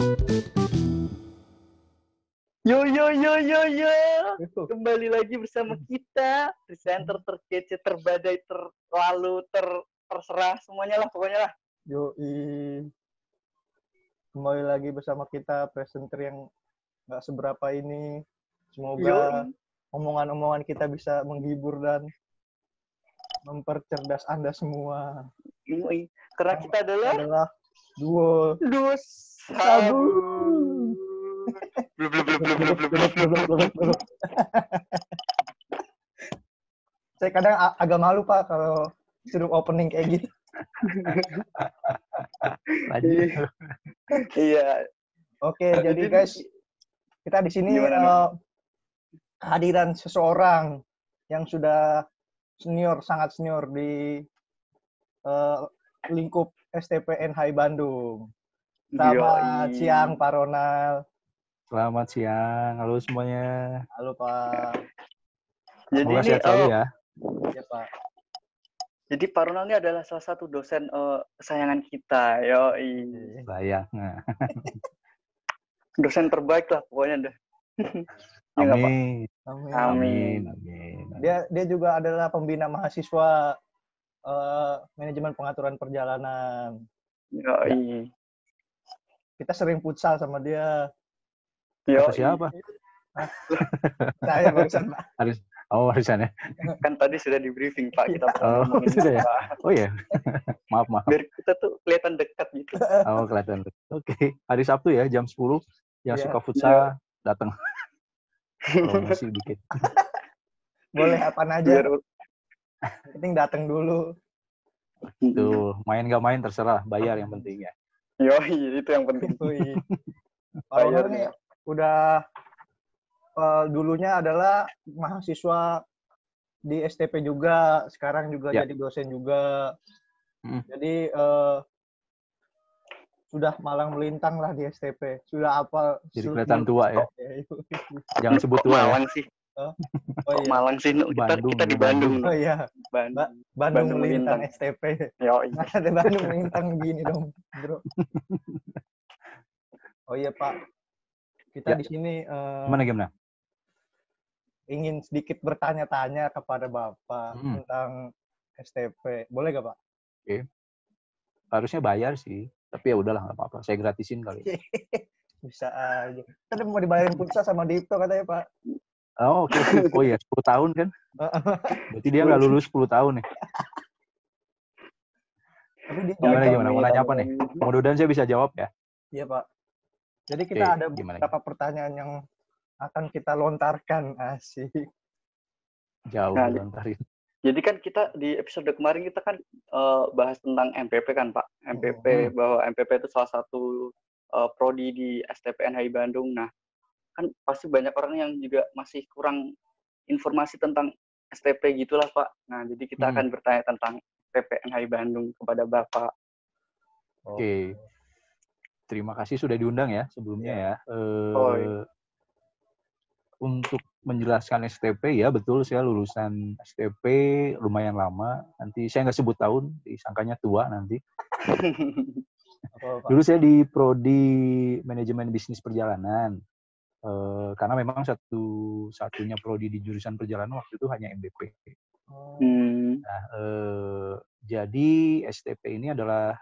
Yo yo yo yo yo. Kembali lagi bersama kita presenter terkece, terbadai, terlalu, ter terserah semuanya lah pokoknya lah. Yoi. Kembali lagi bersama kita presenter yang nggak seberapa ini. Semoga omongan-omongan kita bisa menghibur dan mempercerdas Anda semua. Yoi. Karena kita adalah Adalah duo dua sabu. Blub, blub, blub, blub, blub, blub, blub. Saya kadang agak malu Pak kalau suruh opening kayak gitu. Iya. Oke, jadi guys, kita di sini eh, kehadiran seseorang yang sudah senior, sangat senior di eh, lingkup STPN Hai Bandung. Selamat Yoi. siang Pak Ronald. Selamat siang, halo semuanya. Halo Pak. Jadi Semoga ini sehat selalu oh, ya. Ya Pak. jadi Pak Ronald ini adalah salah satu dosen eh, kesayangan kita. Yoi. Sayang. Nah, Dosen terbaik lah pokoknya dah. Ya nggak, Pak? amin. Amin. Amin. Amin. Dia dia juga adalah pembina mahasiswa eh, manajemen pengaturan perjalanan. Yoi. Kita sering futsal sama dia. Kata Yoi. siapa? Saya barusan Pak. Oh, warisan ya. Kan tadi sudah di briefing Pak kita Oh, sudah ya? Oh ya. maaf, maaf. Biar kita tuh kelihatan dekat gitu. Oh, kelihatan. Oke, hari Sabtu ya jam 10 yang Iya. suka futsal datang. Promosi dikit. Boleh apa aja. Biar Penting datang dulu. Tuh, main gak main terserah, bayar yang penting ya. Yoi, itu yang penting. Bayar Ronald nih ya. udah eh, dulunya adalah mahasiswa di STP juga, sekarang juga Ya. jadi dosen juga. Hmm. Jadi eh, sudah malang melintang lah di STP. Sudah apa? Jadi kelihatan tua ya. Jangan sebut tua ya. Malang sih. Oh Kok iya, Malang sih. Kita, Bandung, kita di Bandung. Bandung. oh iya, Bandung. Bandung, Bandung melintang melintang. STP. Yoi. Nggak ada Bandung melintang gini dong, bro. Oh iya Pak, kita Ya. di sini eh, Gimana gimana? ingin sedikit bertanya-tanya kepada Bapak Hmm. tentang STP. Boleh gak Pak? Harusnya bayar sih. Tapi ya udahlah nggak apa-apa. Saya gratisin kali. Bisa aja. Tadi mau dibayarin pulsa sama Dipto katanya Pak. Oh, oke. oke. Oh iya, 10 tahun kan? Berarti dia nggak lulus 10 tahun nih. Tapi dia Gimana, gimana? Mau nanya apa nih? Mudah-mudahan saya bisa jawab ya. Iya Pak. Jadi kita Oke, ada gimana, beberapa pertanyaan yang akan kita lontarkan. Asik. Jauh Nah, lontarin. Jadi kan kita di episode kemarin kita kan eh, bahas tentang MPP kan Pak. MPP Hmm. bahwa MPP itu salah satu eh, prodi di STPN HI Bandung. Nah, kan pasti banyak orang yang juga masih kurang informasi tentang STP gitulah Pak. Nah, jadi kita Hmm. akan bertanya tentang STPN HI Bandung kepada Bapak. Oke. Terima kasih sudah diundang ya sebelumnya ya. Eh, Oh, iya. Untuk menjelaskan STP ya betul saya lulusan STP lumayan lama. Nanti saya nggak sebut tahun, disangkanya tua nanti. Dulu saya di prodi manajemen bisnis perjalanan. Eh, karena memang satu satunya prodi di jurusan perjalanan waktu itu hanya MBP. Oh, Hmm. Nah, eh, jadi STP ini adalah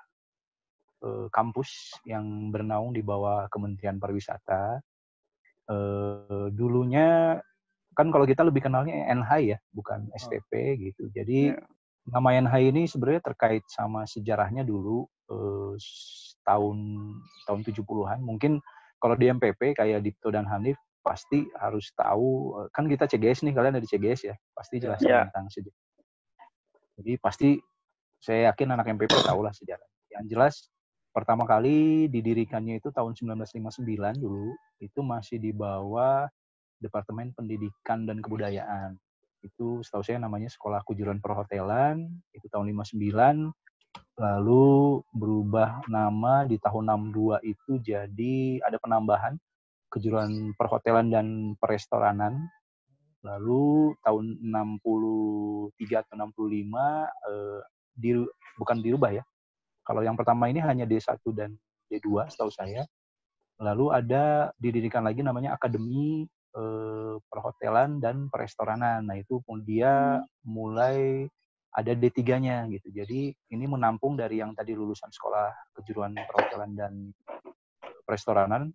eh, kampus yang bernaung di bawah Kementerian Pariwisata. Eh, dulunya kan kalau kita lebih kenalnya NH ya, bukan STP gitu. Jadi Ya. nama NH ini sebenarnya terkait sama sejarahnya dulu eh, tahun tahun 70-an. Mungkin kalau di MPP kayak Dipto dan Hanif pasti harus tahu eh, kan kita CGS nih kalian dari CGS ya? Pasti jelas Ya. tentang sejarah jadi pasti saya yakin anak MPP tahu lah sejarah yang jelas pertama kali didirikannya itu tahun 1959 dulu itu masih di bawah Departemen Pendidikan dan Kebudayaan. Itu setahu saya namanya Sekolah Kejuruan Perhotelan itu tahun 59 lalu berubah nama di tahun 62 itu jadi ada penambahan kejuruan perhotelan dan perestoranan. Lalu tahun 63 atau 65 eh, di, bukan dirubah ya. Kalau yang pertama ini hanya D1 dan D2 setahu saya. Lalu ada didirikan lagi namanya Akademi eh, Perhotelan dan Perestoranan. Nah, itu pun dia mulai ada D3-nya gitu. Jadi ini menampung dari yang tadi lulusan sekolah kejuruan perhotelan dan perestoranan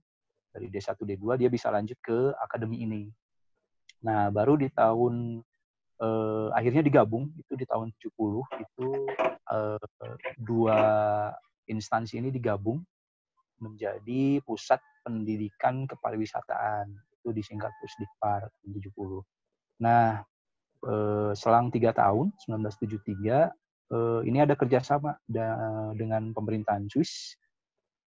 dari D1 D2 dia bisa lanjut ke akademi ini. Nah, baru di tahun eh, akhirnya digabung itu di tahun 70 itu eh, dua instansi ini digabung menjadi pusat pendidikan kepariwisataan itu disingkat Pusdikpar 70. Nah, eh, selang tiga tahun 1973 eh, ini ada kerjasama dengan pemerintahan Swiss.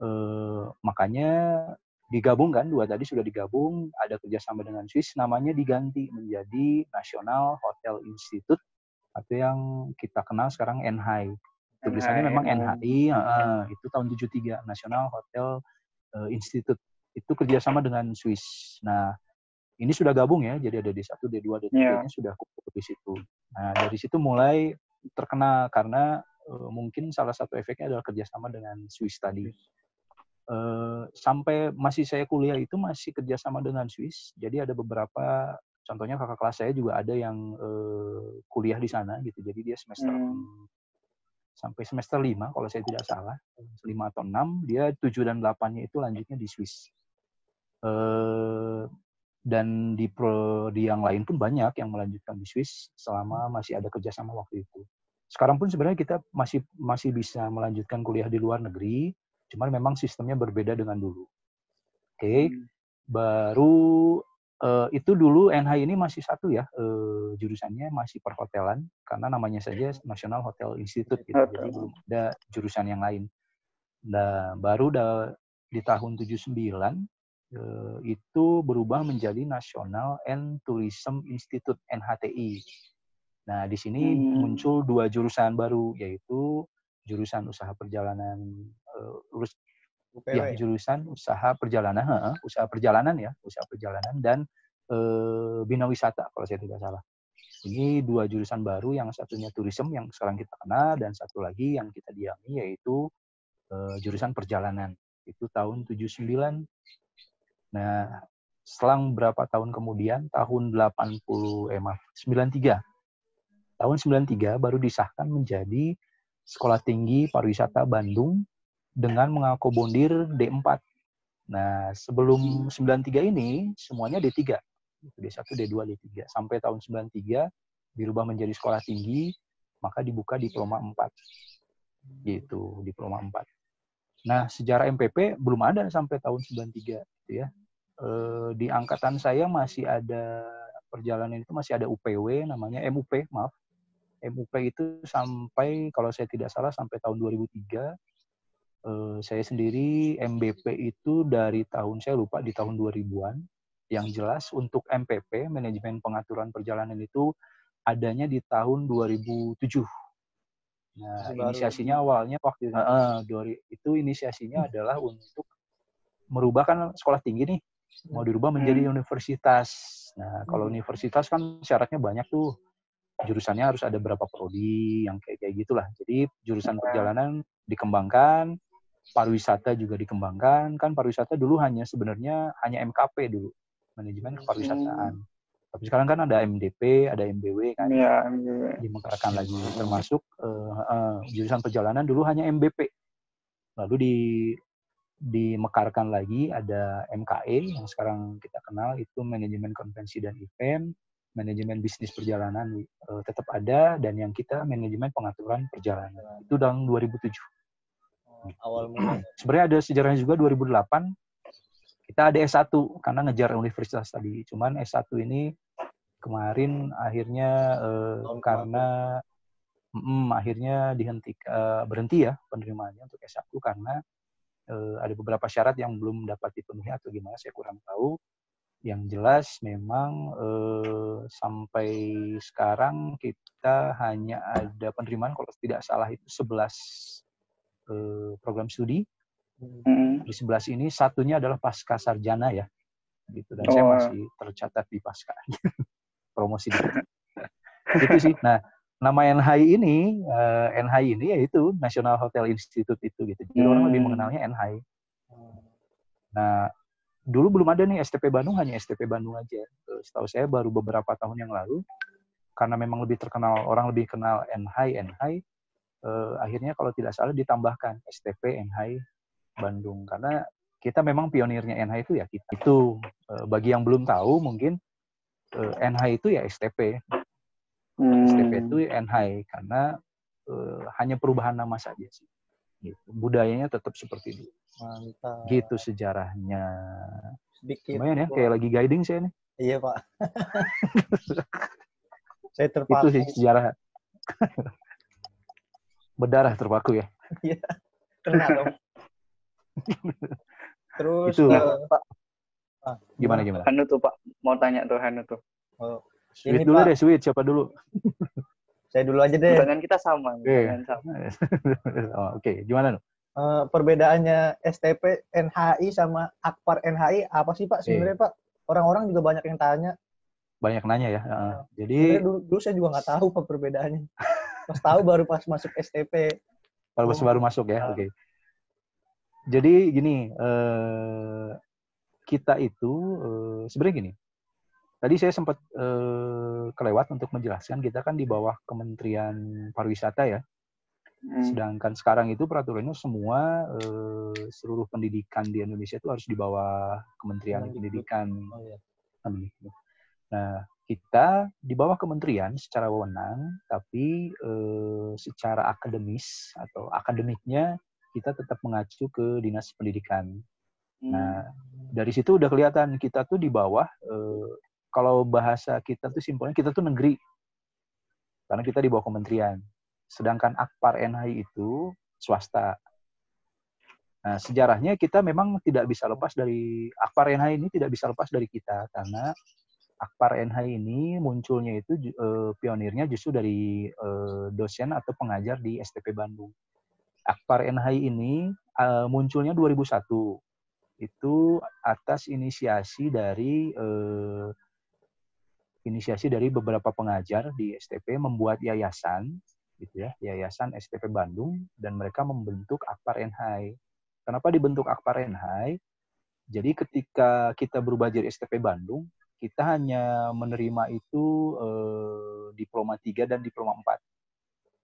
Eh, makanya digabungkan dua tadi sudah digabung ada kerjasama dengan Swiss namanya diganti menjadi National Hotel Institute atau yang kita kenal sekarang NHI tulisannya memang NHI uh, itu tahun 73 National Hotel Institute. Itu kerjasama dengan Swiss. Nah ini sudah gabung ya jadi ada D1 D2 D3 nya yeah. sudah kumpul di situ nah dari situ mulai terkenal karena uh, mungkin salah satu efeknya adalah kerjasama dengan Swiss tadi Uh, sampai masih saya kuliah itu masih kerjasama dengan Swiss. Jadi ada beberapa, contohnya kakak kelas saya juga ada yang uh, kuliah di sana gitu. Jadi dia semester hmm. sampai semester lima kalau saya tidak salah, lima atau enam dia tujuh dan delapannya itu lanjutnya di Swiss. Uh, dan di pro di yang lain pun banyak yang melanjutkan di Swiss selama masih ada kerjasama waktu itu. Sekarang pun sebenarnya kita masih masih bisa melanjutkan kuliah di luar negeri, Cuman memang sistemnya berbeda dengan dulu. Oke, okay. hmm. baru uh, itu dulu NH ini masih satu ya uh, jurusannya masih perhotelan karena namanya saja National Hotel Institute gitu. Jadi belum ada jurusan yang lain. Nah, baru da, di tahun 79 uh, itu berubah menjadi National and Tourism Institute NHTI. Nah, di sini hmm. muncul dua jurusan baru yaitu jurusan usaha perjalanan uh, ya jurusan usaha perjalanan, uh, usaha perjalanan ya, usaha perjalanan dan uh, bina wisata kalau saya tidak salah. Ini dua jurusan baru, yang satunya tourism yang sekarang kita kenal dan satu lagi yang kita diami yaitu uh, jurusan perjalanan. Itu tahun 79. Nah, selang berapa tahun kemudian, tahun 80 eh maaf, 93. Tahun 93 baru disahkan menjadi Sekolah Tinggi Pariwisata Bandung dengan mengakomodir D4. Nah, sebelum 93 ini semuanya D3. D1, D2, D3. Sampai tahun 93 dirubah menjadi sekolah tinggi, maka dibuka diploma 4. Gitu, diploma 4. Nah, sejarah MPP belum ada sampai tahun 93 gitu ya. E, di angkatan saya masih ada perjalanan itu masih ada UPW namanya MUP, maaf. MUP itu sampai kalau saya tidak salah sampai tahun 2003 eh, saya sendiri MBP itu dari tahun saya lupa di tahun 2000-an yang jelas untuk MPP manajemen pengaturan perjalanan itu adanya di tahun 2007 nah Baru. inisiasinya awalnya waktu uh, itu inisiasinya adalah untuk merubahkan sekolah tinggi nih mau dirubah menjadi hmm. universitas nah kalau hmm. universitas kan syaratnya banyak tuh jurusannya harus ada berapa prodi yang kayak kayak gitulah. Jadi jurusan perjalanan dikembangkan, pariwisata juga dikembangkan. Kan pariwisata dulu hanya sebenarnya hanya MKP dulu, manajemen kepariwisataan. Hmm. Tapi sekarang kan ada MDP, ada MBW kan. Iya, MBW. Dimekarkan lagi termasuk uh, uh, jurusan perjalanan dulu hanya MBP. Lalu di dimekarkan lagi ada MKE yang sekarang kita kenal itu manajemen konvensi dan event manajemen bisnis perjalanan uh, tetap ada dan yang kita manajemen pengaturan perjalanan itu tahun 2007. Awal mulai. Sebenarnya ada sejarahnya juga 2008 kita ada S1 karena ngejar universitas tadi. Cuman S1 ini kemarin akhirnya uh, karena mm, akhirnya dihentikan uh, berhenti ya penerimaannya untuk S1 karena uh, ada beberapa syarat yang belum dapat dipenuhi atau gimana saya kurang tahu yang jelas memang eh, sampai sekarang kita hanya ada penerimaan kalau tidak salah itu 11 eh, program studi. Hmm. Di 11 ini satunya adalah pasca sarjana ya. Gitu dan oh. saya masih tercatat di pasca. Promosi itu sih. Nah, nama NHI ini uh, eh, NHI ini yaitu National Hotel Institute itu gitu. Jadi hmm. orang lebih mengenalnya NHI. Nah, dulu belum ada nih STP Bandung, hanya STP Bandung aja. Setahu saya baru beberapa tahun yang lalu, karena memang lebih terkenal, orang lebih kenal NHI, NHI, eh, akhirnya kalau tidak salah ditambahkan STP NHI Bandung. Karena kita memang pionirnya NHI itu ya kita. Itu eh, bagi yang belum tahu mungkin eh, NHI itu ya STP. Hmm. STP itu NHI karena eh, hanya perubahan nama saja sih. Gitu. Budayanya tetap seperti itu. Mantap. Gitu sejarahnya. Sedikit. Lumayan ya, kayak lagi guiding saya nih. Iya, Pak. Saya Itu terpaku. sih sejarah. Berdarah terpaku ya. Kena dong. Terus Itu. eh, Pak, Gimana gimana? Hanu tuh Pak, mau tanya tuh Hanu tuh. oh, Sweet Ini, dulu Pak. deh, sweet siapa dulu? saya dulu aja deh. Pertanyaan kita sama. Oke. pertanyaan sama. oh, Oke, gimana? Nu? Eh, perbedaannya STP NHI sama Akpar NHI apa sih Pak sebenarnya Pak? Orang-orang juga banyak yang tanya. Banyak nanya ya. Heeh. Jadi Sebenarnya dulu, dulu saya juga nggak tahu Pak perbedaannya. Pas tahu baru pas masuk STP. kalau Oh. baru masuk ya, Ah. oke. Jadi gini, eh, kita itu eh, sebenarnya gini. Tadi saya sempat eh, kelewat untuk menjelaskan kita kan di bawah Kementerian Pariwisata ya. Hmm. Sedangkan sekarang itu peraturannya semua eh, seluruh pendidikan di Indonesia itu harus di bawah Kementerian. Pendidikan. Oh iya. Nah, kita di bawah kementerian secara wewenang, tapi eh, secara akademis atau akademiknya kita tetap mengacu ke dinas pendidikan. Hmm. Nah, dari situ udah kelihatan kita tuh di bawah. eh, kalau bahasa kita tuh simpelnya kita tuh negeri, karena kita di bawah kementerian. Sedangkan Akpar NHI itu swasta. Nah, sejarahnya kita memang tidak bisa lepas dari Akpar NHI ini tidak bisa lepas dari kita karena Akpar NHI ini munculnya itu eh, pionirnya justru dari eh, dosen atau pengajar di STP Bandung. Akpar NHI ini eh, munculnya 2001 itu atas inisiasi dari eh, inisiasi dari beberapa pengajar di STP membuat yayasan gitu ya yayasan STP Bandung dan mereka membentuk Akpar NHI. Kenapa dibentuk Akpar NHI? Jadi ketika kita berubah jadi STP Bandung, kita hanya menerima itu eh, diploma 3 dan diploma 4.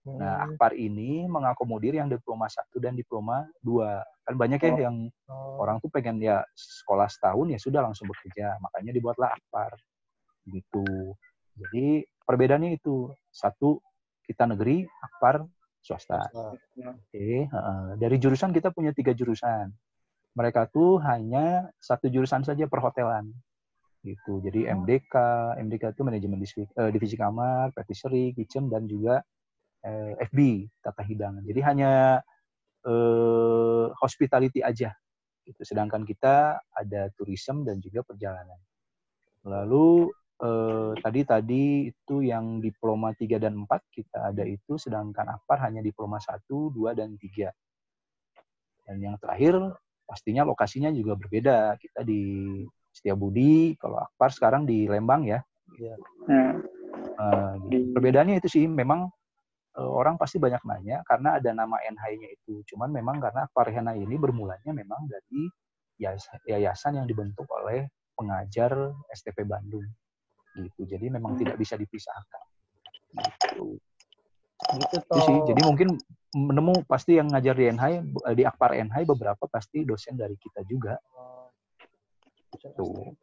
Nah, Hmm. Akpar ini mengakomodir yang diploma 1 dan diploma 2. Kan banyak ya Oh. yang Oh. orang tuh pengen ya sekolah setahun ya sudah langsung bekerja. Makanya dibuatlah Akpar. Gitu. Jadi perbedaannya itu. Satu, kita negeri, Akpar swasta. Oke, heeh. dari jurusan kita punya tiga jurusan. Mereka tuh hanya satu jurusan saja perhotelan. Gitu. Jadi Oh. MDK, MDK itu manajemen divisi, eh, divisi kamar, patisserie, kitchen dan juga eh, FB, tata hidangan. Jadi hanya eh, hospitality aja. Gitu. Sedangkan kita ada tourism dan juga perjalanan. Lalu eh, tadi tadi itu yang diploma 3 dan 4 kita ada itu sedangkan Akpar hanya diploma 1, 2 dan 3. Dan yang terakhir pastinya lokasinya juga berbeda. Kita di Setiabudi, kalau Akpar sekarang di Lembang ya. Hmm. Eh, gitu. Perbedaannya itu sih memang eh, orang pasti banyak nanya karena ada nama NHI-nya itu. Cuman memang karena Akpar NHI ini bermulanya memang dari yayas- yayasan yang dibentuk oleh pengajar STP Bandung. Gitu. Jadi memang Hmm. tidak bisa dipisahkan. Gitu. Gitu Itu toh. sih. Jadi mungkin menemu pasti yang ngajar di NHI eh, di Akpar NHI beberapa pasti dosen dari kita juga. Tuh.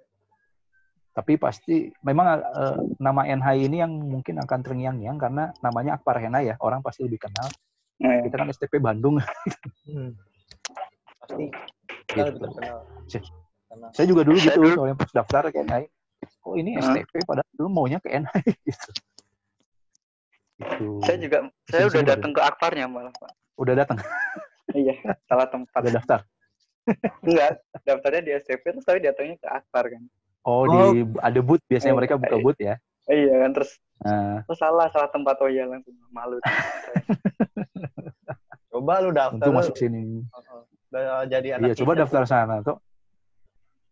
Tapi pasti memang eh, nama NHI ini yang mungkin akan terngiang-ngiang karena namanya Akpar NHI ya. Orang pasti lebih kenal. Nah. Kita kan STP Bandung. Hmm. Pasti kita Gitu. Saya juga dulu gitu soalnya pas daftar ke NHI. Oh ini? STP padahal dulu maunya ke NHI gitu. Gitu. Saya juga, saya udah datang ke Akparnya malah Pak. Udah datang, Iya, salah tempat. udah daftar. Enggak, daftarnya di STP terus tapi datangnya ke Akpar kan. Oh, Oh. di ada booth biasanya Eh, mereka buka eh. booth ya. Iya kan terus Nah, oh, salah salah tempat oh iya langsung malu. coba lu daftar. untuk lu. masuk sini. Oh, oh. Jadi anak Iya, coba daftar sana tuh.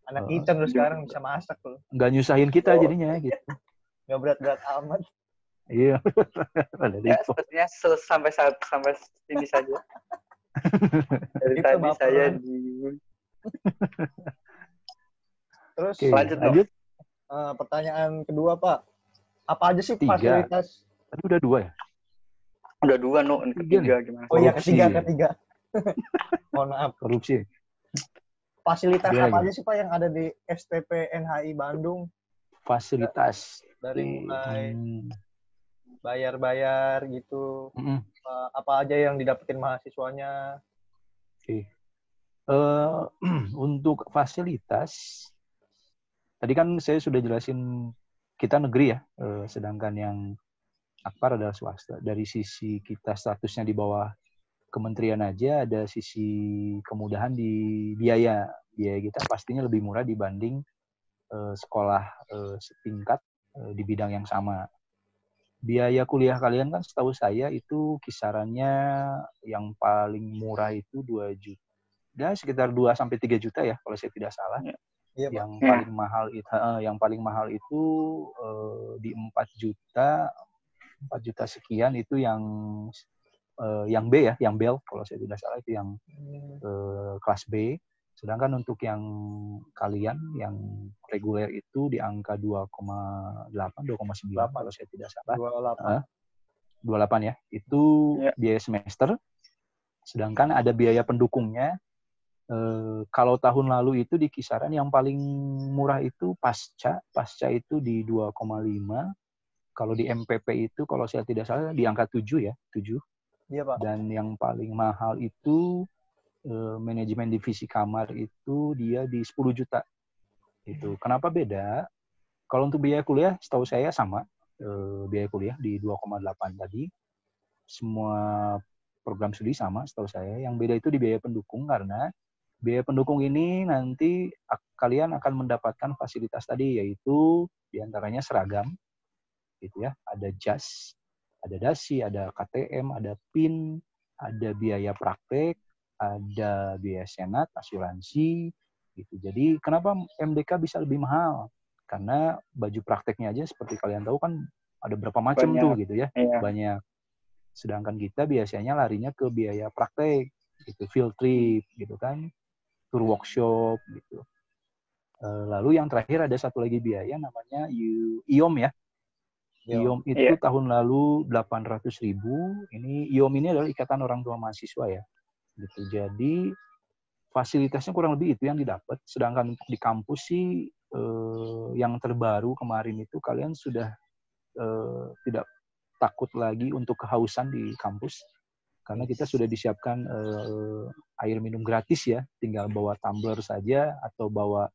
Anak kitchen lu sekarang bisa masak lu. Nggak nyusahin kita Oh. jadinya gitu. Nggak berat-berat amat. Iya. Ya sepertinya se- sampai saat sampai sini saja. Dari Itu tadi saya di Terus Oke, Lanjut, lanjut. eh, pertanyaan kedua Pak, apa aja sih Tiga. fasilitas? Tadi udah dua ya? Udah dua, no. Ini Tiga ketiga gimana? Oh iya ketiga ketiga. Mohon maaf. Korupsi. Fasilitas Dua apa lagi. aja sih Pak yang ada di STP NHI Bandung Fasilitas. dari mulai Hmm, bayar-bayar gitu mm-mm. apa, apa aja yang didapetin mahasiswanya? Oke. Eh, untuk fasilitas, tadi kan saya sudah jelasin kita negeri ya, eh, sedangkan yang Akpar adalah swasta. Dari sisi kita statusnya di bawah kementerian aja ada sisi kemudahan di biaya. Biaya kita pastinya lebih murah dibanding eh, sekolah eh, setingkat eh, di bidang yang sama. Biaya kuliah kalian kan setahu saya itu kisarannya yang paling murah itu 2 juta ya sekitar 2 sampai 3 juta ya kalau saya tidak salah. Iya Pak. Yang Ya. paling mahal itu eh, yang paling mahal itu eh, di 4 juta 4 juta sekian itu yang eh, yang B ya, yang Bell kalau saya tidak salah itu yang eh, kelas B. Sedangkan untuk yang kalian yang reguler itu di angka 2,8 2,9 kalau saya tidak salah. 28. 28 ya. Itu Ya. biaya semester. Sedangkan ada biaya pendukungnya. Eh, kalau tahun lalu itu di kisaran yang paling murah itu pasca. Pasca itu di 2,5. Kalau di MPP itu kalau saya tidak salah di angka 7 ya, 7. Iya Pak. Dan yang paling mahal itu eh, manajemen divisi kamar itu dia di 10 juta. Itu. Kenapa beda? Kalau untuk biaya kuliah setahu saya sama eh, biaya kuliah di 2,8 tadi. Semua program studi sama setahu saya. Yang beda itu di biaya pendukung karena biaya pendukung ini nanti kalian akan mendapatkan fasilitas tadi yaitu di antaranya seragam, gitu ya, ada jas, ada dasi, ada KTM, ada PIN, ada biaya praktek, ada biaya senat, asuransi, gitu. Jadi kenapa MDK bisa lebih mahal? Karena baju prakteknya aja seperti kalian tahu kan ada berapa macam Banyak. tuh gitu ya, Iya. banyak. Sedangkan kita biasanya larinya ke biaya praktek, gitu, field trip, gitu kan, tour workshop, gitu. Eh, Lalu yang terakhir ada satu lagi biaya namanya IOM ya. IOM itu Iya. tahun lalu 800 ribu. Ini IOM ini adalah Ikatan Orang Tua Mahasiswa ya. Gitu. Jadi fasilitasnya kurang lebih itu yang didapat. Sedangkan di kampus sih eh, yang terbaru kemarin itu kalian sudah eh, tidak takut lagi untuk kehausan di kampus karena kita sudah disiapkan eh, air minum gratis ya. Tinggal bawa tumbler saja atau bawa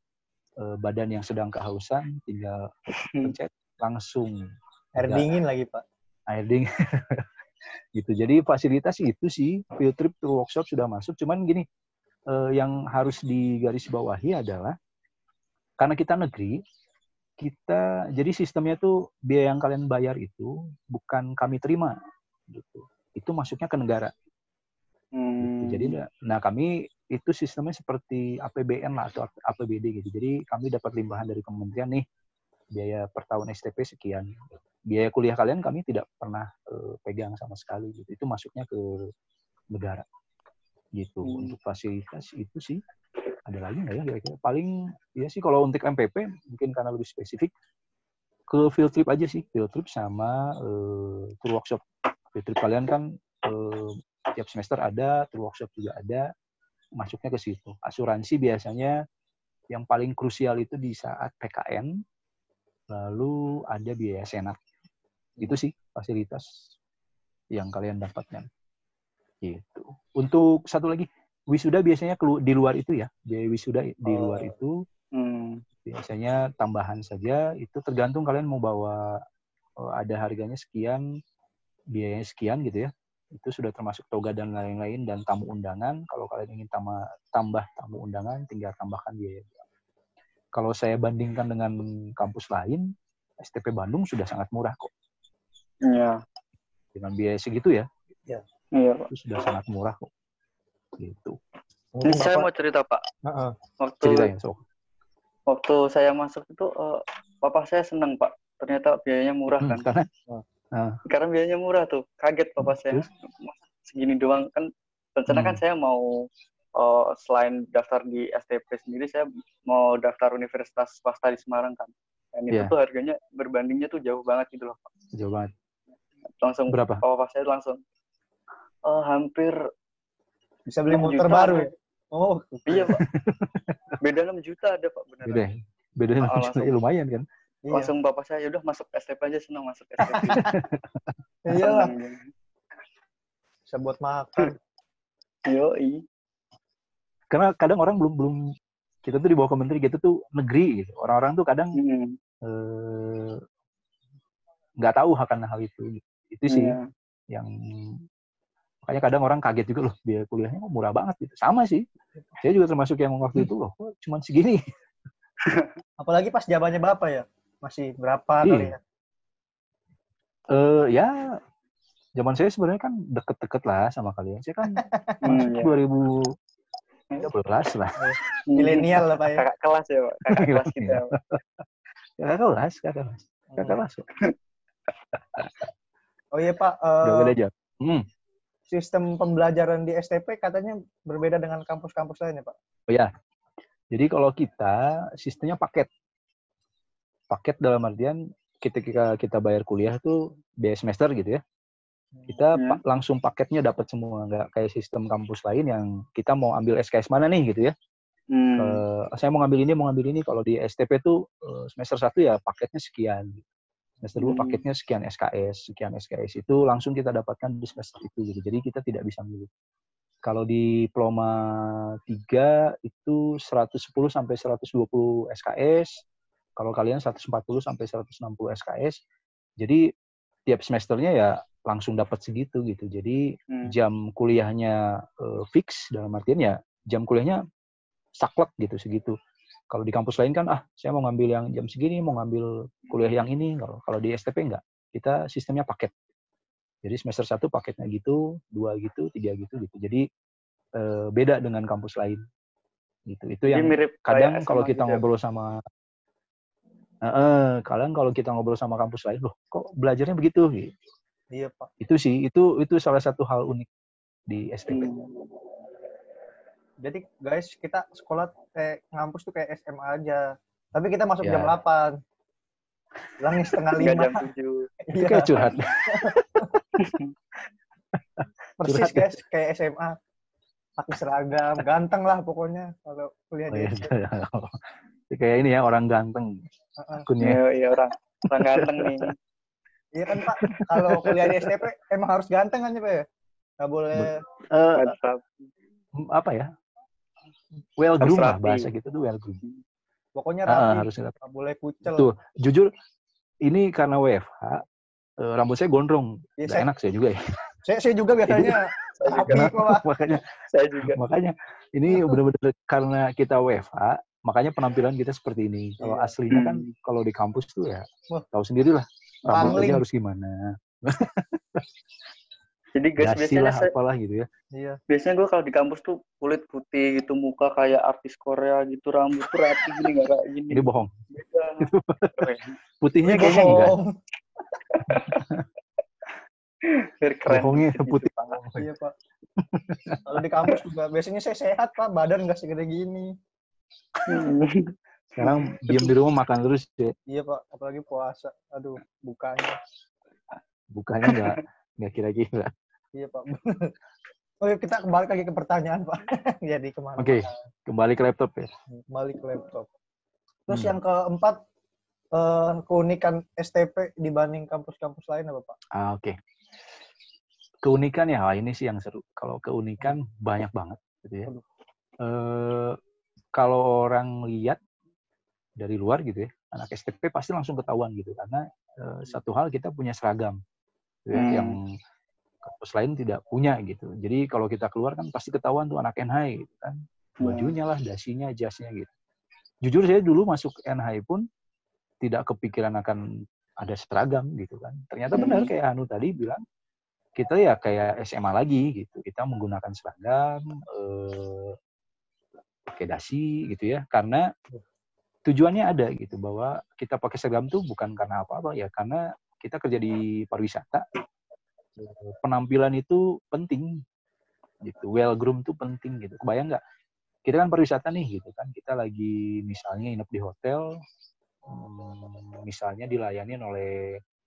eh, badan yang sedang kehausan, tinggal pencet langsung Air dingin lagi Pak. air dingin. Gitu. Jadi fasilitas itu sih field trip tour workshop sudah masuk. Cuman gini eh, yang harus digarisbawahi adalah karena kita negeri kita jadi sistemnya tuh biaya yang kalian bayar itu bukan kami terima gitu. Itu masuknya ke negara. Hmm. jadi nah- kami itu sistemnya seperti APBN lah atau APBD gitu. Jadi kami dapat limpahan dari kementerian nih biaya per tahun STP sekian biaya kuliah kalian kami tidak pernah eh, pegang sama sekali gitu. Itu masuknya ke negara. Gitu. Hmm. untuk fasilitas itu sih ada lagi nggak ya kira-kira? Paling ya sih kalau untuk MPP mungkin karena lebih spesifik ke field trip aja sih. Field trip sama eh, tour workshop. Field trip kalian kan eh, tiap semester ada tour workshop juga ada masuknya ke situ. Asuransi biasanya yang paling krusial itu di saat PKN lalu ada biaya senat itu sih fasilitas yang kalian dapatkan. Gitu. Untuk satu lagi wisuda biasanya di luar itu ya. Biaya wisuda di Oh. luar itu Hmm. biasanya tambahan saja. Itu tergantung kalian mau bawa oh, ada harganya sekian biayanya sekian gitu ya. Itu sudah termasuk toga dan lain-lain dan tamu undangan. Kalau kalian ingin tambah tambah tamu undangan tinggal tambahkan biaya. Kalau saya bandingkan dengan kampus lain STP Bandung sudah sangat murah kok Iya. dengan biaya segitu ya Iya, Pak. itu sudah sangat murah kok gitu Ini saya mau cerita, Pak. Heeh. Waktu ceritanya sok waktu saya masuk itu eh, papa saya senang, Pak. Ternyata biayanya murah Hmm, kan. karena Karena biayanya murah tuh. Kaget papa saya. Terus? Segini doang kan rencana kan Hmm. saya mau uh, selain daftar di STP sendiri saya mau daftar universitas swasta di Semarang kan dan itu Iya. tuh harganya berbandingnya tuh jauh banget gitu loh Pak. Jauh banget. Langsung Berapa? papa saya langsung eh, hampir Bisa beli 6 motor juta baru ya? Oh, iya pak beda 6 juta ada pak benar Beda. ya? Beda Ah, langsung. ya, lumayan kan. iya. langsung bapak saya udah masuk STP aja senang masuk STP Iyalah, Senang. bisa buat makan. Yoi. Karena kadang orang belum belum kita tuh di bawah kementerian gitu tuh negeri gitu. Orang-orang tuh kadang Hmm, eh, nggak tahu akan hal itu. Itu sih iya. yang makanya kadang orang kaget juga loh biaya kuliahnya kok murah banget gitu. Sama sih. Saya juga termasuk yang waktu itu loh, kok cuman segini. Apalagi pas jawabannya Bapak ya. Masih berapa Iya. kali ya? Eh ya zaman saya sebenarnya kan deket-deket lah sama kalian. Saya kan masuk iya. 2013 lah. Hmm. Milenial lah Pak ya. kakak kelas ya pak kakak kelas kita ya. Kakak kelas, kakak kelas, kakak kelas. Oh iya Pak, Udah eh, beda aja. Hmm. sistem pembelajaran di STP katanya berbeda dengan kampus-kampus lain ya Pak? Oh ya. Jadi kalau kita sistemnya paket. Paket dalam artian ketika kita bayar kuliah tuh biaya semester gitu ya. Kita Hmm. pa- langsung paketnya dapat semua, nggak kayak sistem kampus lain yang kita mau ambil SKS mana nih gitu ya. Hmm. Eh, saya mau ngambil ini, mau ngambil ini. Kalau di STP tuh eh, semester 1 ya paketnya sekian. Semester 2 Hmm. paketnya sekian SKS, sekian SKS itu langsung kita dapatkan di semester itu gitu. Jadi kita tidak bisa milih. Kalau di diploma 3 itu 110 sampai 120 SKS. Kalau kalian 140 sampai 160 SKS. Jadi tiap semesternya ya langsung dapat segitu gitu. Jadi Hmm. jam kuliahnya eh, fix dalam artian ya jam kuliahnya saklek gitu segitu. Kalau di kampus lain kan ah saya mau ngambil yang jam segini, mau ngambil kuliah yang ini. Kalau kalau di STP enggak. Kita sistemnya paket. Jadi semester 1 paketnya gitu, dua gitu, tiga gitu gitu. Jadi eh, beda dengan kampus lain. Gitu. Itu Jadi yang mirip kadang kalau kita gitu ya, ngobrol sama Eh, eh, kadang kalau kita ngobrol sama kampus lain, loh kok belajarnya begitu? Gitu. Iya Pak. Itu sih, itu itu salah satu hal unik di STP. Hmm. Jadi guys, kita sekolah eh ngampus tuh kayak SMA aja. Tapi kita masuk Ya. jam 8. Pulangnya setengah lima. jam 7 Itu Iya, kayak curhat. persis curhat. guys kayak SMA. Pakai seragam, ganteng lah pokoknya kalau kuliah Oh, di iya. STP. kayak ini ya orang ganteng Heeh. akunnya. Iya, iya orang orang ganteng nih. Iya kan Pak, kalau kuliah di STP emang harus ganteng kan ya Pak ya? Nggak boleh Eh, Mantap. apa ya? Well Harus groom lah rapi. bahasa gitu tuh well groom. pokoknya Ah, rapi, harus rapi. nggak boleh kucel. Tuh, jujur ini karena WFH eh, rambut saya gondrong. Nggak saya, enak saya juga ya. saya, saya juga biasanya Saya juga, Pak. makanya saya juga. makanya ini benar-benar karena kita WFH, makanya penampilan kita seperti ini. Kalau Iya. aslinya kan Hmm. kalau di kampus tuh ya Wah. tahu sendirilah rambut Pangling. aja harus gimana. Jadi guys Dasi biasanya lah saya, apalah gitu ya. Iya. biasanya gue kalau di kampus tuh kulit putih gitu muka kayak artis Korea gitu rambut tuh rapi gini nggak kayak gini Ini bohong. Beda. Putihnya Ini kayaknya enggak. bohong. Biar keren Bohongnya gitu. putih. Iya Pak. Kalau di kampus juga biasanya saya sehat Pak, badan nggak segede gini. Hmm. Sekarang diam di rumah makan terus ya. Iya Pak, apalagi puasa. Aduh, bukanya. Bukannya enggak enggak kira-kira. Iya Pak. Oh iya, kita kembali lagi ke pertanyaan Pak. Jadi ke mana? Oke, kembali ke laptop ya. Kembali ke laptop. Terus Hmm. yang keempat, eh, keunikan STP dibanding kampus-kampus lain apa Pak? Ah, Oke. Keunikan ya, wah ini sih yang seru. Kalau keunikan banyak banget, gitu ya. Aduh. Eh, kalau orang lihat dari luar gitu ya, anak STP pasti langsung ketahuan gitu karena eh, satu hal kita punya seragam, ya, Hmm. yang kampus lain tidak punya gitu. Jadi kalau kita keluar kan pasti ketahuan tuh anak NHI gitu kan, bajunya lah, dasinya, jasnya gitu. Jujur saya dulu masuk NHI pun tidak kepikiran akan ada seragam gitu kan. Ternyata benar Hmm. kayak Anu tadi bilang kita ya kayak SMA lagi gitu. Kita menggunakan seragam eh, pakai dasi gitu ya karena tujuannya ada gitu bahwa kita pakai seragam tuh bukan karena apa-apa ya karena kita kerja di pariwisata. Eh, penampilan itu penting gitu. Well groom tuh penting gitu. Kebayang nggak? Kita kan pariwisata nih gitu kan. Kita lagi misalnya inap di hotel hmm, misalnya dilayani oleh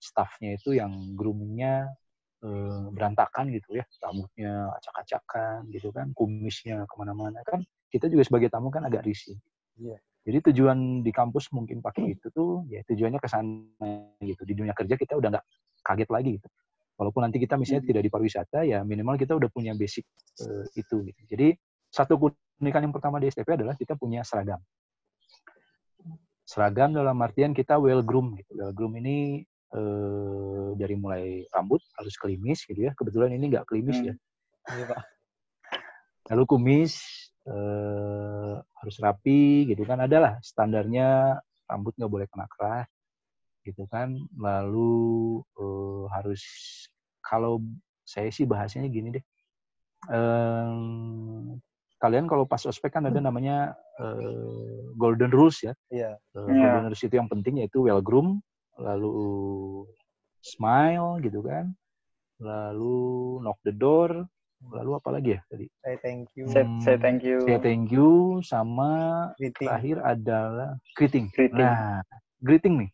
staffnya itu yang groomingnya eh, berantakan gitu ya. Rambutnya acak-acakan gitu kan. Kumisnya ke mana-mana. Kan kita juga sebagai tamu kan agak risih. Iya. Jadi tujuan di kampus mungkin pakai itu tuh ya tujuannya ke sana gitu. Di dunia kerja kita udah nggak kaget lagi gitu. Walaupun nanti kita misalnya Hmm. tidak di pariwisata ya minimal kita udah punya basic eh, itu gitu. Jadi satu keunikan yang pertama di STP adalah kita punya seragam. Seragam dalam artian kita well groom gitu. Well groom ini eh, dari mulai rambut harus kelimis gitu ya. Kebetulan ini nggak kelimis Hmm. ya Iya, Pak. lalu kumis eh, harus rapi gitu kan. Adalah standarnya rambut nggak boleh kena keras gitu kan. Lalu eh, harus kalau saya sih bahasanya gini deh. Em, kalian kalau pas ospek kan ada namanya eh, golden rules ya. Iya. Eh, Iya. golden rules itu yang penting yaitu well groom lalu smile gitu kan. Lalu knock the door lalu apa lagi ya tadi Saya thank you. Say, say Hmm, thank you. say thank you sama Greeting. terakhir adalah greeting. Greeting. Nah, greeting nih.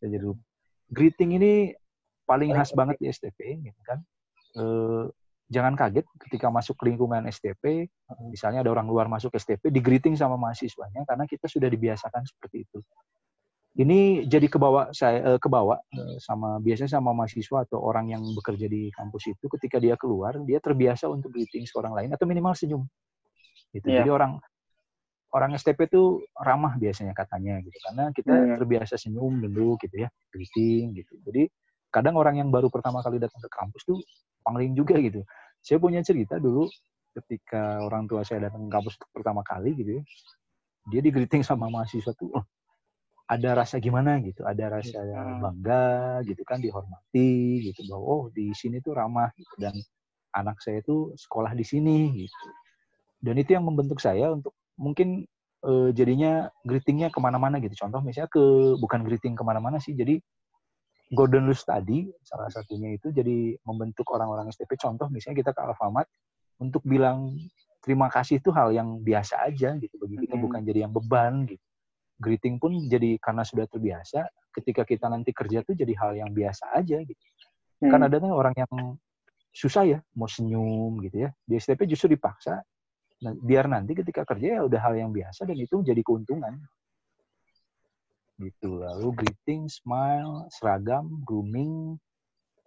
Saya jadi lupa. Greeting ini paling khas banget di STP gitu kan. Eh, jangan kaget ketika masuk lingkungan STP, misalnya ada orang luar masuk STP, di greeting sama mahasiswanya karena kita sudah dibiasakan seperti itu. Ini jadi kebawa saya eh, kebawa eh, sama biasanya sama mahasiswa atau orang yang bekerja di kampus itu ketika dia keluar dia terbiasa untuk greeting orang lain atau minimal senyum. Gitu. Iya. Jadi orang orang STP itu ramah biasanya katanya gitu karena kita Iya. terbiasa senyum dulu gitu ya greeting gitu. Jadi kadang orang yang baru pertama kali datang ke kampus tuh pangling juga gitu. Saya punya cerita dulu ketika orang tua saya datang ke kampus pertama kali gitu ya. Dia di greeting sama mahasiswa tuh oh, ada rasa gimana gitu, ada rasa Hmm. bangga gitu kan dihormati gitu bahwa oh di sini tuh ramah gitu dan anak saya tuh sekolah di sini gitu. Dan itu yang membentuk saya untuk mungkin eh, jadinya greetingnya ke mana-mana gitu. Contoh misalnya ke bukan greeting ke mana-mana sih, jadi Golden Rules tadi salah satunya itu jadi membentuk orang-orang STP. Contoh misalnya kita ke Alfamart untuk bilang terima kasih itu hal yang biasa aja gitu bagi kita bukan jadi yang beban gitu. Greeting pun jadi karena sudah terbiasa. Ketika kita nanti kerja tuh jadi hal yang biasa aja gitu. Hmm. Kan ada tuh orang yang susah ya mau senyum gitu ya. Di STP justru dipaksa. Nah, biar nanti ketika kerja ya udah hal yang biasa dan itu jadi keuntungan. Gitu. Lalu greeting, smile, seragam, grooming,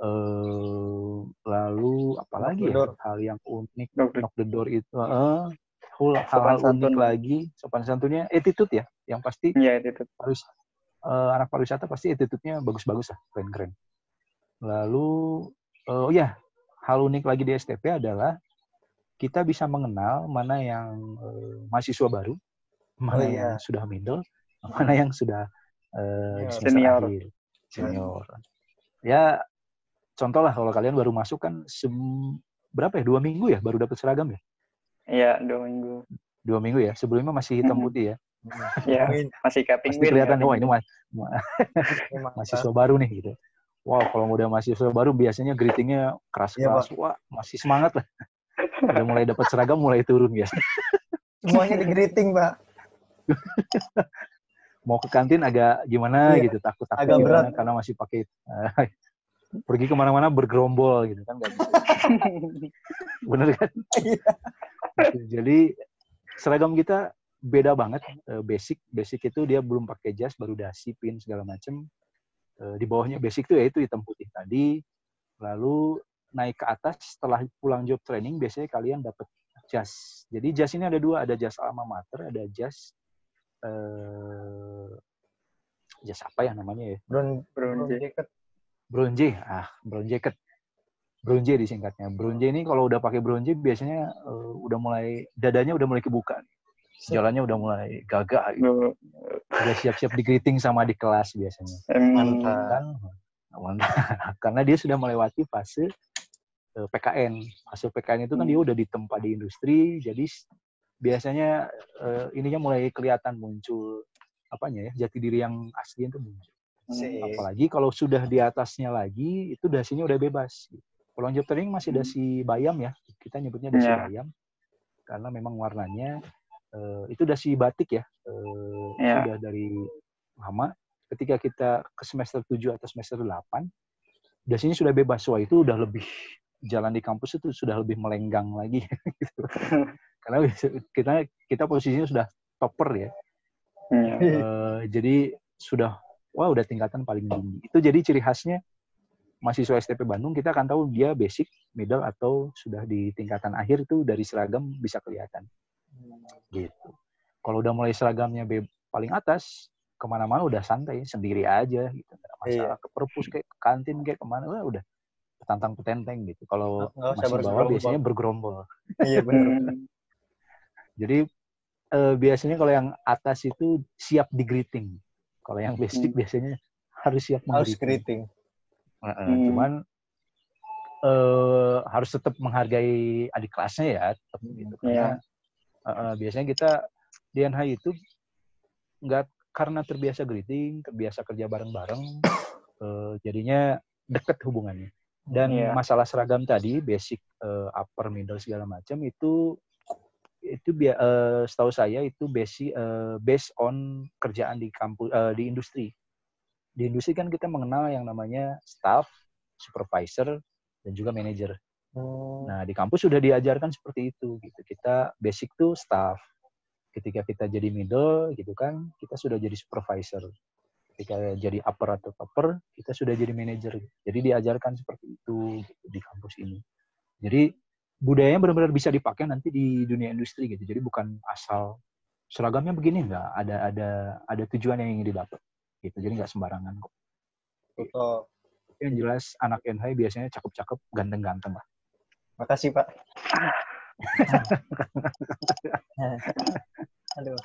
eh lalu apalagi ya hal yang unik knock the door itu eh, hal hal unik santun. lagi sopan santunnya attitude ya yang pasti tuh. harus eh, anak pariwisata pasti attitude-nya bagus-bagus lah, keren-keren. Lalu eh, oh ya, hal unik lagi di STP adalah kita bisa mengenal mana yang eh, mahasiswa baru, mana iya. yang sudah middle, mana yang sudah Senior. semester Senior. akhir, senior. Ya, contoh lah kalau kalian baru masuk kan sem- berapa ya dua minggu ya baru dapat seragam ya Iya dua minggu. dua minggu ya sebelumnya masih hitam Mhm. putih ya Iya Amin. masih kayak pasti penguin. kelihatan ya, wah ini penguin. ma- ma- Memang, mahasiswa baru nih gitu. Wow, kalau udah mahasiswa baru biasanya greetingnya keras-keras. Wah, masih semangat lah. Udah mulai dapat seragam mulai turun biasa. Semuanya di greeting, Pak. Mau ke kantin agak gimana Iya, gitu, takut-takut agak gimana, berat. karena masih pakai pergi ke mana-mana bergerombol gitu kan nggak bisa. Bener kan? Iya. Jadi seragam kita beda banget, eh, basic. Basic itu dia belum pakai jas, baru dasi, pin segala macem. Eh, Di bawahnya basic itu yaitu hitam putih tadi. Lalu naik ke atas setelah pulang job training biasanya kalian dapat jas. Jadi jas ini ada dua, ada jas alma mater, ada jas eh jas apa ya namanya ya? Brown, Brown brown jacket. jacket. Bronze. Ah, brown jacket. Bronze disingkatnya. Bronze ini kalau udah pakai bronze biasanya eh, udah mulai dadanya udah mulai kebuka. Jalannya udah mulai gagah gitu. Udah siap-siap di greeting sama di kelas biasanya. Mantap. Kan mantap. karena dia sudah melewati fase eh, PKN. Fase PKN itu kan Hmm. dia udah ditempa di industri, jadi biasanya eh, ininya mulai kelihatan muncul apanya ya jati diri yang asli itu muncul. Sih. Apalagi kalau sudah di atasnya lagi, itu dasinya udah bebas. Kalau job training masih Hmm. dasi bayam ya, kita nyebutnya dasi Iya. bayam karena memang warnanya eh, itu dasi batik ya. Eh, Iya. Sudah dari lama. Ketika kita ke semester 7 atau semester 8, dasinya sudah bebas. Wah, itu udah lebih jalan di kampus itu sudah lebih melenggang lagi gitu. Karena kita kita posisinya sudah topper ya. Iya. Eh, jadi sudah wah udah tingkatan paling tinggi. Itu jadi ciri khasnya mahasiswa STP Bandung kita akan tahu dia basic, middle atau sudah di tingkatan akhir itu dari seragam bisa kelihatan gitu. Kalau udah mulai seragamnya be- paling atas ke mana-mana udah santai sendiri aja gitu. Nggak ada masalah ke perpus kayak ke kantin kayak ke mana wah, udah petantang petenteng gitu. Kalau usah masih bawah bergerombol. biasanya bergerombol. Iya benar. Hmm. Jadi eh, biasanya kalau yang atas itu siap di greeting. Kalau yang basic Hmm. biasanya harus siap Harus greeting. Heeh, Hmm. Cuman eh, harus tetap menghargai adik kelasnya ya, tetap gitu. Karena eh, biasanya kita di NHI itu nggak karena terbiasa greeting, terbiasa kerja bareng-bareng, eh, jadinya deket hubungannya. Dan Iya. masalah seragam tadi, basic, eh, upper, middle segala macam itu itu eh, setahu saya itu basic eh, based on kerjaan di kampus eh, di industri. Di industri kan kita mengenal yang namanya staff, supervisor, dan juga manager. Hmm. Nah, di kampus sudah diajarkan seperti itu gitu. Kita basic tuh staff. Ketika kita jadi middle gitu kan, kita sudah jadi supervisor. Ketika jadi upper atau topper, kita sudah jadi manager. Jadi diajarkan seperti itu gitu, di kampus ini. Jadi budayanya benar-benar bisa dipakai nanti di dunia industri gitu. Jadi bukan asal seragamnya begini enggak, ada ada ada tujuan yang ingin didapat gitu. Jadi nggak sembarangan kok. Betul. Yang jelas anak NHI biasanya cakep-cakep, ganteng-ganteng lah. Makasih Pak. Aduh.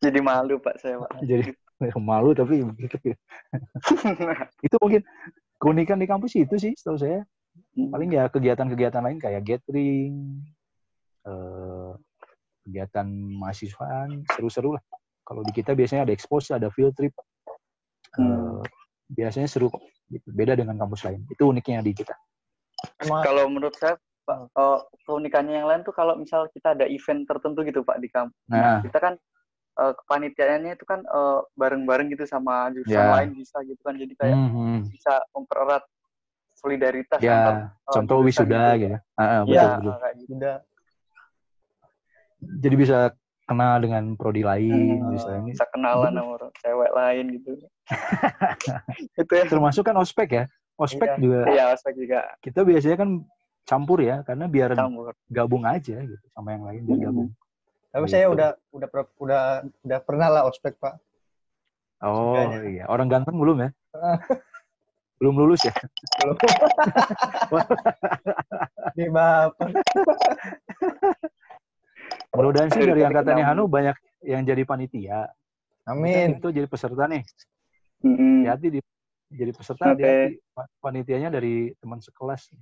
Jadi malu Pak saya Pak. Jadi malu tapi begitu ya. itu mungkin keunikan di kampus itu sih setahu saya paling ya kegiatan-kegiatan lain kayak gathering eh, kegiatan mahasiswaan seru-seru lah kalau di kita biasanya ada expose ada field trip Eh, Hmm. biasanya seru kok gitu. beda dengan kampus lain itu uniknya di kita Emang kalau menurut saya Pak, eh, keunikannya yang lain tuh kalau misal kita ada event tertentu gitu Pak di kampus. nah Kita kan eh, kepanitiaannya itu kan eh, bareng-bareng gitu sama jurusan Ya. lain bisa gitu kan. Jadi kayak mhm. bisa mempererat solidaritas ya antar eh, contoh wisuda gitu. gitu Ah, ah, Iya, betul, betul. kayak gitu. jadi bisa kenal dengan prodi lain Hmm, misalnya bisa kenalan sama cewek lain gitu. itu ya. termasuk kan ospek ya ospek Iya. juga Iya, aspek juga kita biasanya kan campur ya karena biar campur. gabung aja gitu sama yang lain biar Hmm. gabung tapi Gitu. saya udah udah udah udah pernah lah ospek Pak. oh Sukanya. iya orang ganteng belum ya belum lulus ya Belum. Di Bapak. mudah-mudahan sih dari angkatannya kenal. Hanu banyak yang jadi panitia Amin. itu jadi peserta nih hati-hati di jadi peserta hati-hati Pa- panitianya dari teman sekelas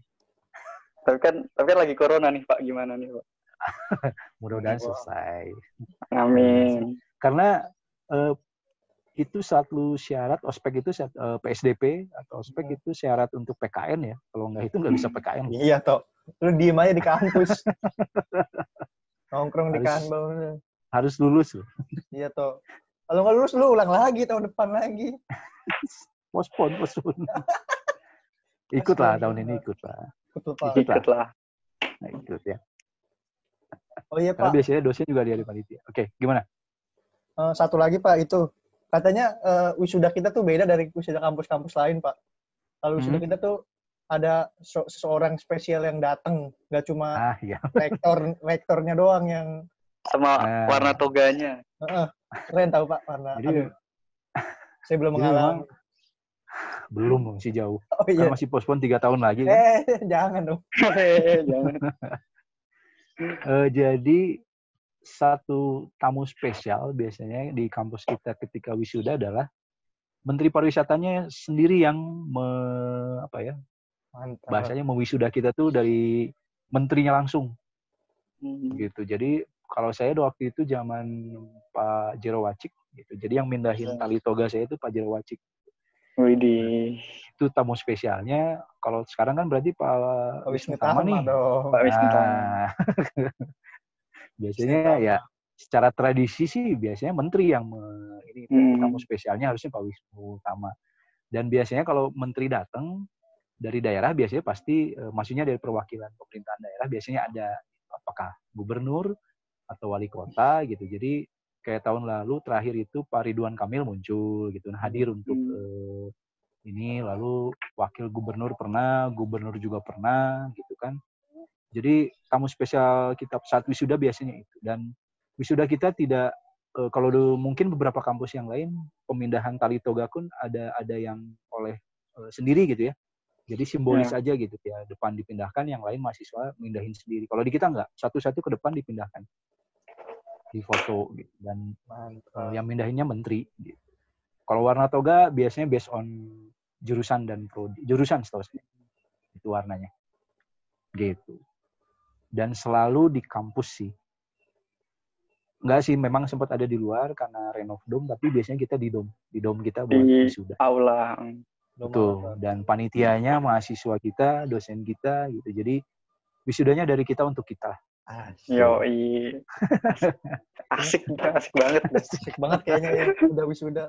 Tapi kan tapi kan lagi corona nih Pak, gimana nih Pak? mudah-mudahan Wah. selesai Amin. karena eh, itu satu syarat ospek itu syarat, eh, PSDP atau ospek Hmm. itu syarat untuk PKN ya kalau nggak itu nggak bisa PKN Iya toh. Lu diem aja di kampus. Nongkrong di kantor. harus lulus loh Iya toh. Kalau nggak lulus lu ulang lagi tahun depan lagi. pospon pospon ikut lah tahun ini ikut lah Betul Pak. Ikut lah. Ikut lah. nah, ikut ya Oh iya karena Pak. biasanya dosen juga dia di panitia oke gimana Eh, satu lagi Pak itu katanya eh, wisuda kita tuh beda dari wisuda kampus-kampus lain Pak. Kalau wisuda Hmm. kita tuh ada so- seseorang spesial yang datang, nggak cuma ah iya rektor rektornya doang yang Sama Nah. warna toganya. Heeh. keren tahu Pak warna. jadi Aduh, saya belum mengalami. Belum masih jauh Oh iya. kan masih pospon tiga tahun lagi kan? Eh jangan dong. Jangan. Eh, jadi satu tamu spesial biasanya di kampus kita ketika wisuda adalah menteri pariwisatanya sendiri yang me, apa ya Mantap. bahasanya mewisuda kita tuh dari menterinya langsung Hmm. gitu. Jadi kalau saya waktu itu zaman Pak Jero Wacik gitu. Jadi yang mindahin Ya. tali toga saya itu Pak Jero Wacik. Widih. itu tamu spesialnya. Kalau sekarang kan berarti Pak Pak Wisnu Tama Tama nih. dong. Pak Wisnu Tama. Nah, biasanya ya secara tradisi sih biasanya menteri yang me- ini Hmm. tamu spesialnya harusnya Pak Wisnu Tama. Dan biasanya kalau menteri datang dari daerah biasanya pasti eh, maksudnya dari perwakilan pemerintahan daerah biasanya ada apakah gubernur atau wali kota gitu. Jadi kayak tahun lalu terakhir itu Pak Ridwan Kamil muncul gitu nah, hadir untuk Hmm. eh, ini lalu wakil gubernur pernah, gubernur juga pernah gitu kan. Jadi tamu spesial kita saat wisuda biasanya itu dan wisuda kita tidak eh, kalau du- mungkin beberapa kampus yang lain pemindahan tali toga pun ada ada yang oleh eh, sendiri gitu ya. Jadi simbolis aja gitu ya depan dipindahkan yang lain mahasiswa mindahin sendiri. Kalau di kita enggak, satu-satu ke depan dipindahkan di foto gitu. dan eh, yang mindahinnya menteri gitu. Kalau warna toga biasanya based on jurusan dan prodi, jurusan setahu saya. Itu warnanya. Gitu. Dan selalu di kampus sih. Enggak sih, memang sempat ada di luar karena renov dom, tapi biasanya kita di dom. Di dom kita buat Di- wisuda. Aula. Betul. Dan panitianya mahasiswa kita, dosen kita gitu. Jadi wisudanya dari kita untuk kita. Asik. Yo, asik, asik banget. Asik banget kayaknya ya. Udah wisuda.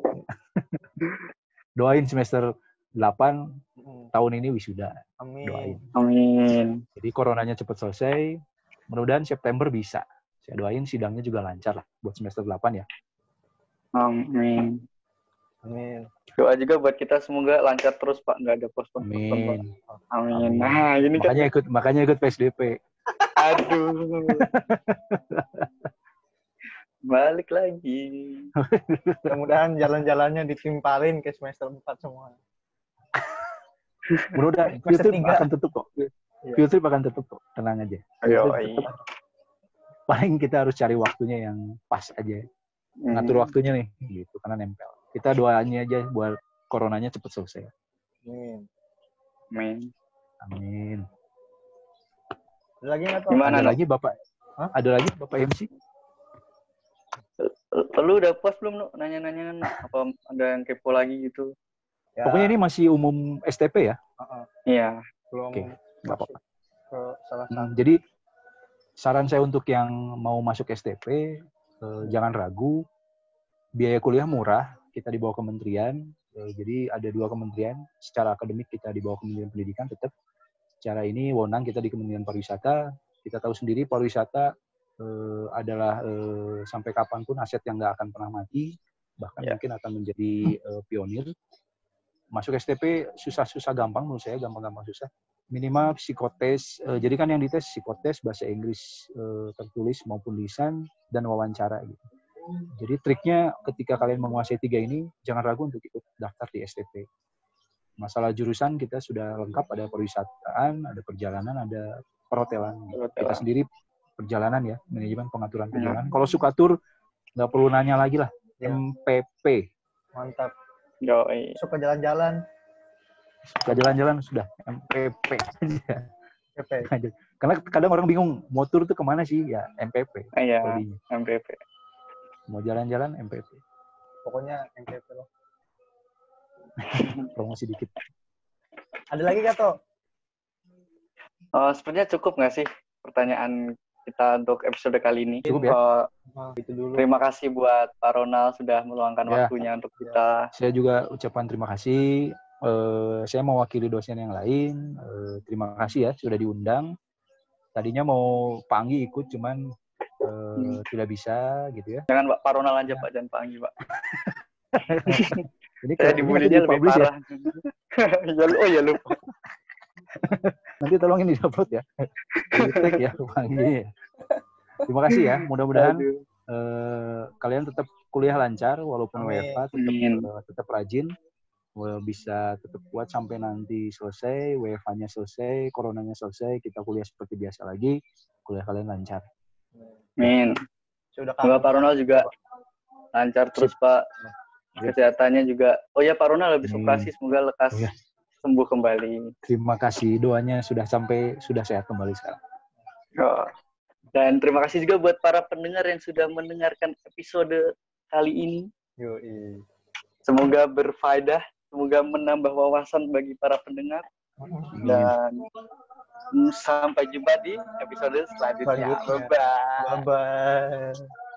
Doain semester 8 Mm, tahun ini wisuda. Amin. Doain. Amin. Jadi coronanya cepat selesai. Mudah-mudahan September bisa. Saya doain sidangnya juga lancar lah buat semester 8 ya. Amin. Amin. Doa juga buat kita semoga lancar terus Pak, nggak ada pospon. Amin. Amin. Amin. Nah, ini kan, Makanya ikut makanya ikut PSDP. Aduh. Balik lagi. Mudah-mudahan jalan-jalannya ditimpalin ke semester 4 semua. Mudah-mudahan Semester field trip tiga. akan tutup kok. Field trip akan tutup kok. Tenang aja. Ayo. Paling kita harus cari waktunya yang pas aja. Ngatur Hmm. waktunya nih gitu karena nempel. Kita doanya aja buat coronanya cepat selesai. Amin. Amin. Amin. Ada lagi nggak tuh? Gimana, Ada lagi Bapak? Hah? Ada lagi Bapak MC? Lu udah puas belum, Nuk? Nanya-nanya Nuk? apa ada yang kepo lagi gitu? Ya, Pokoknya ini masih umum STP ya. Iya. belum Oke, nggak masuk ke salah satu. Hmm, jadi saran saya untuk yang mau masuk STP eh, jangan ragu. Biaya kuliah murah, kita di bawah kementerian. Eh, jadi ada dua kementerian. Secara akademik kita di bawah Kementerian Pendidikan tetap. Secara ini wewenang kita di Kementerian Pariwisata. Kita tahu sendiri pariwisata eh, adalah eh, sampai kapan pun aset yang nggak akan pernah mati, bahkan Ya. mungkin akan menjadi eh, pionir. Masuk STP susah-susah gampang menurut saya, gampang-gampang susah minimal psikotes. eh, jadi kan yang dites psikotes bahasa Inggris eh, tertulis maupun lisan dan wawancara gitu. Jadi triknya ketika kalian menguasai tiga ini jangan ragu untuk ikut daftar di STP. Masalah jurusan kita sudah lengkap ada perwisataan, ada perjalanan, ada perhotelan. Kita Perhotelan. sendiri perjalanan ya, manajemen pengaturan Hmm. perjalanan. Kalau suka tur nggak perlu nanya lagi lah. Ya. MPP. Mantap. Yo, Suka jalan-jalan. Suka jalan-jalan sudah MPP aja. PP. Karena kadang orang bingung, mau tur tuh ke mana sih? Ya MPP. Iya. MPP. Mau jalan-jalan MPP. Pokoknya MPP loh. Promosi dikit. Ada lagi nggak tuh? Oh, sepertinya cukup nggak sih pertanyaan kita untuk episode kali ini? Cukup ya? Nah, itu dulu. terima kasih buat Pak Ronald sudah meluangkan Ya. waktunya untuk kita. Saya juga ucapan terima kasih. Eh, saya mewakili dosen yang lain. Eh, terima kasih ya sudah diundang. Tadinya mau Pak Anggi ikut, cuman eh, tidak bisa gitu ya. Jangan Pak, Ronald aja Pak, jangan Pak Anggi Pak. Ini Saya ini dibulinya lebih ya. parah. ya, lu- oh ya lupa. Nanti tolongin di upload ya. Di tag ya Pak Anggi. Terima kasih ya. Mudah-mudahan eh, kalian tetap kuliah lancar walaupun. WFH tetap Amin. eh, tetap rajin eh, bisa tetap kuat sampai nanti selesai WFH-nya selesai coronanya selesai kita kuliah seperti biasa lagi kuliah kalian lancar Amin. Sudah Pak Ronald juga lancar terus Pak. Kesehatannya juga. Oh ya Pak Ronald habis Amin. operasi semoga lekas Iya. sembuh kembali. terima kasih doanya sudah sampai sudah sehat kembali sekarang Oh. Dan terima kasih juga buat para pendengar yang sudah mendengarkan episode kali ini. Yoi. Semoga berfaedah semoga menambah wawasan bagi para pendengar dan sampai jumpa di episode selanjutnya. Selanjutnya. Bye bye. Bye bye.